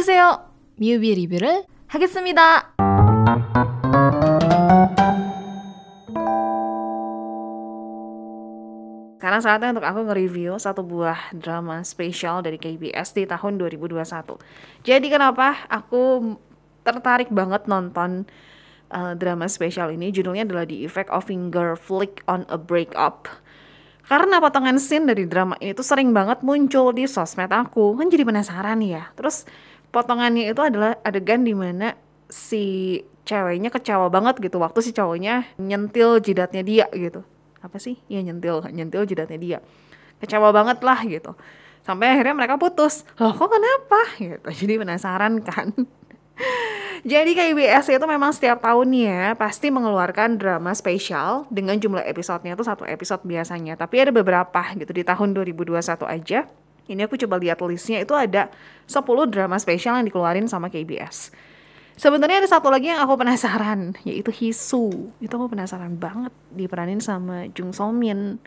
안녕하세요. 뮤비 리뷰를 하겠습니다. Sekarang saatnya untuk aku nge-review satu buah drama spesial dari KBS di tahun 2021. Jadi kenapa aku tertarik banget nonton uh, drama spesial ini? Judulnya adalah The Effect of Finger Flick on a Breakup. Karena potongan scene dari drama ini tuh sering banget muncul di sosmed aku. Kan jadi penasaran ya. Terus potongannya itu adalah adegan di mana si ceweknya kecewa banget gitu. Waktu si cowoknya nyentil jidatnya dia gitu. Apa sih? Ya nyentil. Nyentil jidatnya dia. Kecewa banget lah gitu. Sampai akhirnya mereka putus. Loh kok kenapa? Gitu. Jadi penasaran kan? Jadi KBS itu memang setiap tahunnya pasti mengeluarkan drama spesial dengan jumlah episodenya itu satu episode biasanya. Tapi ada beberapa gitu di tahun 2021 aja ini aku coba lihat listnya itu ada 10 drama spesial yang dikeluarin sama KBS Sebenarnya ada satu lagi yang aku penasaran, yaitu Hisu. Itu aku penasaran banget diperanin sama Jung So Min.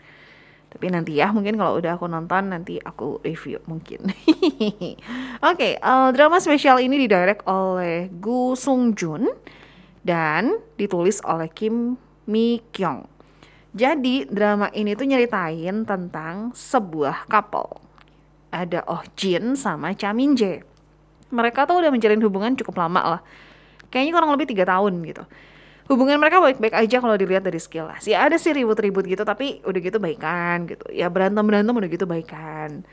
Tapi nanti ya, mungkin kalau udah aku nonton nanti aku review mungkin. Oke, okay, uh, drama spesial ini didirect oleh Gu Sung Jun dan ditulis oleh Kim Mi Kyung. Jadi drama ini tuh nyeritain tentang sebuah couple. Ada Oh Jin sama Cha Min Jae. Mereka tuh udah menjalin hubungan cukup lama lah. Kayaknya kurang lebih tiga tahun gitu. Hubungan mereka baik-baik aja kalau dilihat dari lah. sih ada sih ribut-ribut gitu tapi udah gitu baikan gitu. Ya berantem berantem udah gitu baikan.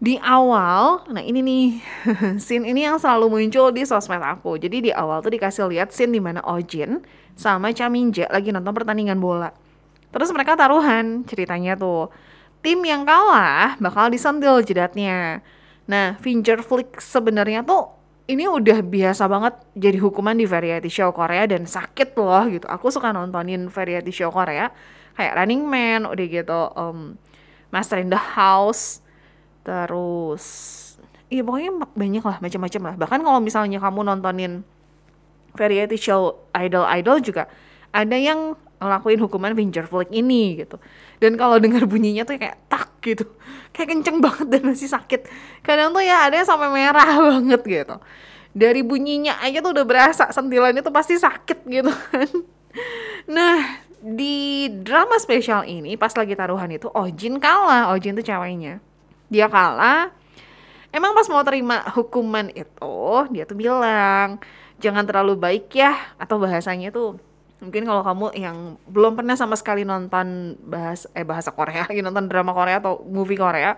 Di awal nah ini nih scene ini yang selalu muncul di sosmed aku. Jadi di awal tuh dikasih lihat scene di mana Ojin sama Chaminja lagi nonton pertandingan bola. Terus mereka taruhan ceritanya tuh tim yang kalah bakal disentil jidatnya Nah, finger flick sebenarnya tuh ini udah biasa banget jadi hukuman di variety show Korea dan sakit loh gitu. Aku suka nontonin variety show Korea kayak Running Man, udah gitu um, Master in the House, terus iya pokoknya banyak lah macam-macam lah. Bahkan kalau misalnya kamu nontonin variety show idol-idol juga ada yang ngelakuin hukuman finger flick ini gitu. Dan kalau dengar bunyinya tuh kayak tak gitu. Kayak kenceng banget dan masih sakit. Kadang tuh ya ada sampai merah banget gitu. Dari bunyinya aja tuh udah berasa sentilan itu pasti sakit gitu kan. Nah di drama spesial ini pas lagi taruhan itu Ojin kalah. Ojin tuh ceweknya. Dia kalah. Emang pas mau terima hukuman itu dia tuh bilang jangan terlalu baik ya atau bahasanya tuh mungkin kalau kamu yang belum pernah sama sekali nonton bahas eh bahasa Korea lagi nonton drama Korea atau movie Korea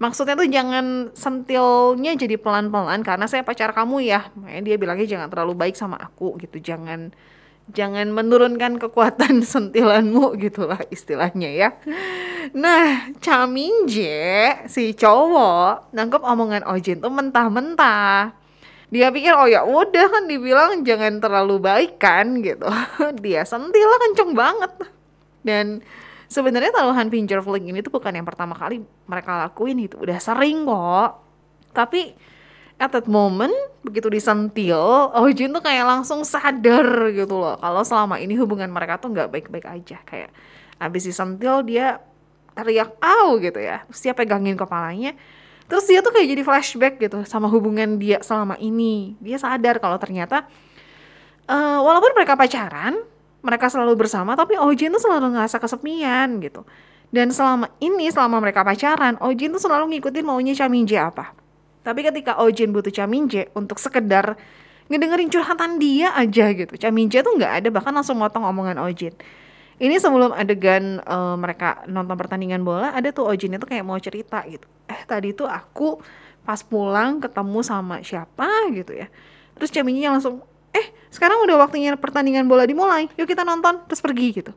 maksudnya tuh jangan sentilnya jadi pelan-pelan karena saya pacar kamu ya. Makanya dia bilangnya jangan terlalu baik sama aku gitu. Jangan jangan menurunkan kekuatan sentilanmu gitulah istilahnya ya. Nah Chaminje si cowok nangkep omongan Ojin tuh mentah-mentah dia pikir oh ya udah kan dibilang jangan terlalu baik kan gitu. Dia sentil lah kenceng banget. Dan sebenarnya taruhan finger flick ini tuh bukan yang pertama kali mereka lakuin itu. Udah sering kok. Tapi at that moment begitu disentil oh Jin tuh kayak langsung sadar gitu loh. Kalau selama ini hubungan mereka tuh nggak baik-baik aja. Kayak abis disentil dia teriak au gitu ya. Terus dia pegangin kepalanya terus dia tuh kayak jadi flashback gitu sama hubungan dia selama ini. Dia sadar kalau ternyata uh, walaupun mereka pacaran mereka selalu bersama tapi Ojin tuh selalu ngerasa kesepian gitu. Dan selama ini selama mereka pacaran Ojin tuh selalu ngikutin maunya Chaminje apa. Tapi ketika Ojin butuh Chaminje untuk sekedar ngedengerin curhatan dia aja gitu Chaminje tuh nggak ada bahkan langsung motong omongan Ojin ini sebelum adegan uh, mereka nonton pertandingan bola ada tuh Ojin itu kayak mau cerita gitu. Eh tadi tuh aku pas pulang ketemu sama siapa? gitu ya. Terus Caminya langsung eh sekarang udah waktunya pertandingan bola dimulai yuk kita nonton terus pergi gitu.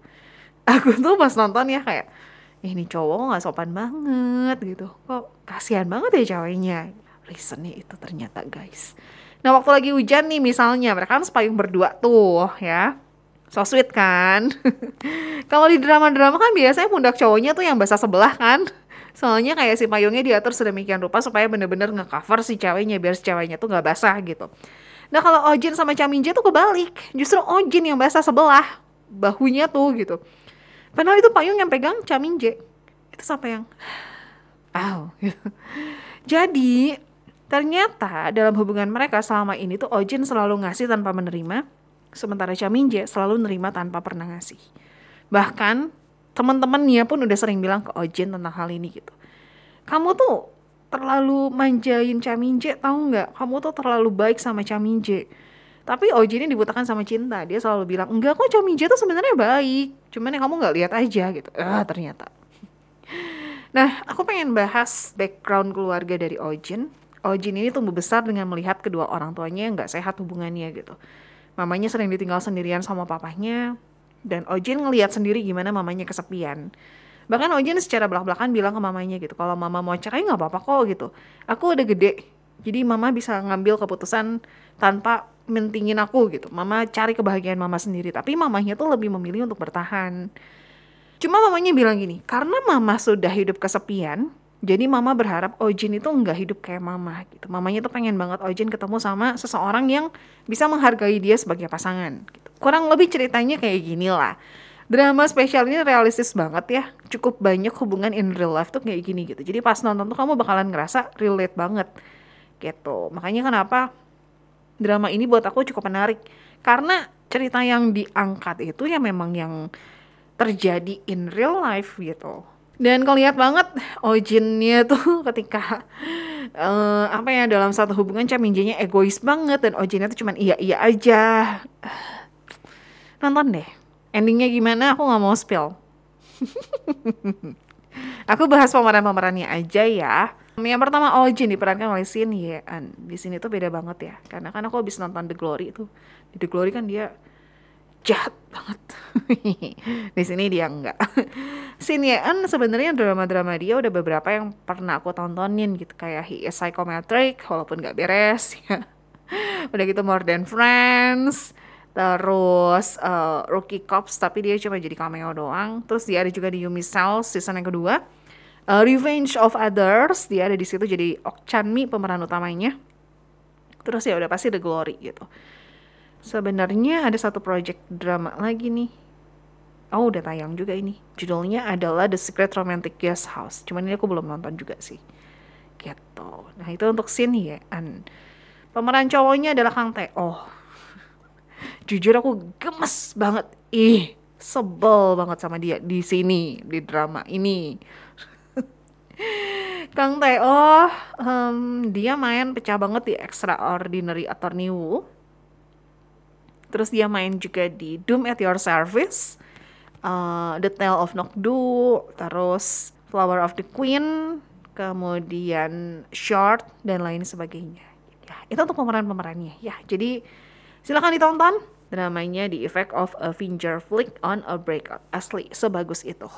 Aku tuh pas nonton ya kayak eh, ini cowok nggak sopan banget gitu. Kok kasihan banget ya ceweknya? Reasonnya itu ternyata guys. Nah waktu lagi hujan nih misalnya mereka kan sepayung berdua tuh ya so sweet kan? Kalau di drama-drama kan biasanya pundak cowoknya tuh yang basah sebelah kan? Soalnya kayak si payungnya diatur sedemikian rupa supaya bener-bener ngecover si ceweknya biar si ceweknya tuh nggak basah gitu. Nah kalau Ojin sama Chaminja tuh kebalik. Justru Ojin yang basah sebelah bahunya tuh gitu. Padahal itu payung yang pegang Chaminja itu sampai yang? Wow. Gitu. jadi Ternyata dalam hubungan mereka selama ini tuh Ojin selalu ngasih tanpa menerima, sementara Chaminje selalu nerima tanpa pernah ngasih. Bahkan teman-temannya pun udah sering bilang ke Ojin tentang hal ini gitu. Kamu tuh terlalu manjain Chaminje tahu nggak? Kamu tuh terlalu baik sama Chaminje. Tapi Ojin ini dibutakan sama cinta. Dia selalu bilang, enggak kok Chaminje tuh sebenarnya baik. Cuman yang kamu nggak lihat aja gitu. Ah ternyata. Nah, aku pengen bahas background keluarga dari Ojin Ojin ini tumbuh besar dengan melihat kedua orang tuanya yang gak sehat hubungannya gitu. Mamanya sering ditinggal sendirian sama papahnya, dan Ojin ngelihat sendiri gimana mamanya kesepian. Bahkan Ojin secara belak-belakan bilang ke mamanya gitu, kalau mama mau cerai nggak apa-apa kok gitu. Aku udah gede, jadi mama bisa ngambil keputusan tanpa mentingin aku gitu. Mama cari kebahagiaan mama sendiri, tapi mamanya tuh lebih memilih untuk bertahan. Cuma mamanya bilang gini, karena mama sudah hidup kesepian, jadi mama berharap Ojin itu nggak hidup kayak mama gitu. Mamanya tuh pengen banget Ojin ketemu sama seseorang yang bisa menghargai dia sebagai pasangan. Gitu. Kurang lebih ceritanya kayak gini lah. Drama spesial ini realistis banget ya. Cukup banyak hubungan in real life tuh kayak gini gitu. Jadi pas nonton tuh kamu bakalan ngerasa relate banget gitu. Makanya kenapa drama ini buat aku cukup menarik. Karena cerita yang diangkat itu ya memang yang terjadi in real life gitu dan lihat banget Ojinnya tuh ketika uh, apa ya dalam satu hubungan Chaminjenya egois banget dan Ojinnya tuh cuman iya iya aja. Nonton deh. Endingnya gimana aku nggak mau spill. aku bahas pemeran-pemerannya aja ya. Yang pertama Ojin diperankan oleh Shin Yeon. Di sini tuh beda banget ya. Karena kan aku habis nonton The Glory itu. Di The Glory kan dia jahat banget. di sini dia enggak. Shin Yeon sebenarnya drama-drama dia udah beberapa yang pernah aku tontonin gitu kayak He is Psychometric walaupun nggak beres ya. udah gitu More Than Friends, terus uh, Rookie Cops tapi dia cuma jadi cameo doang. Terus dia ada juga di Yumi Cells season yang kedua. Uh, Revenge of Others dia ada di situ jadi Ok Chan Mi pemeran utamanya. Terus ya udah pasti The Glory gitu. Sebenarnya ada satu project drama lagi nih. Oh udah tayang juga ini. Judulnya adalah The Secret Romantic Guest House. Cuman ini aku belum nonton juga sih. Gitu. Nah itu untuk scene ya. And pemeran cowoknya adalah Kang Oh, Jujur aku gemes banget. Ih, sebel banget sama dia di sini di drama ini. Kang Teo, um, dia main pecah banget di Extraordinary Attorney Woo Terus dia main juga di Doom at Your Service, uh, The Tale of Nokdu, terus Flower of the Queen, kemudian Short dan lain sebagainya. Ya, itu untuk pemeran-pemerannya. Ya, jadi silakan ditonton dramanya The Effect of a Finger Flick on a Breakout. Asli sebagus itu.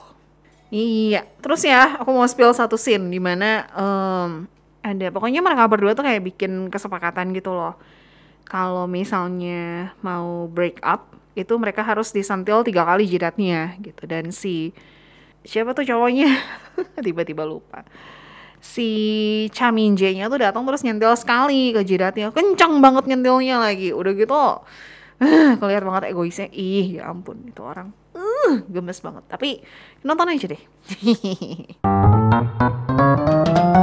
Iya, terus ya aku mau spill satu scene di mana um, ada pokoknya mereka berdua tuh kayak bikin kesepakatan gitu loh kalau misalnya mau break up itu mereka harus disentil tiga kali jidatnya gitu. Dan si siapa tuh cowoknya? Tiba-tiba lupa. Si Chaminje-nya tuh datang terus nyentil sekali ke jidatnya. Kencang banget nyentilnya lagi. Udah gitu kelihatan banget egoisnya. Ih ya ampun itu orang uh, gemes banget. Tapi nonton aja deh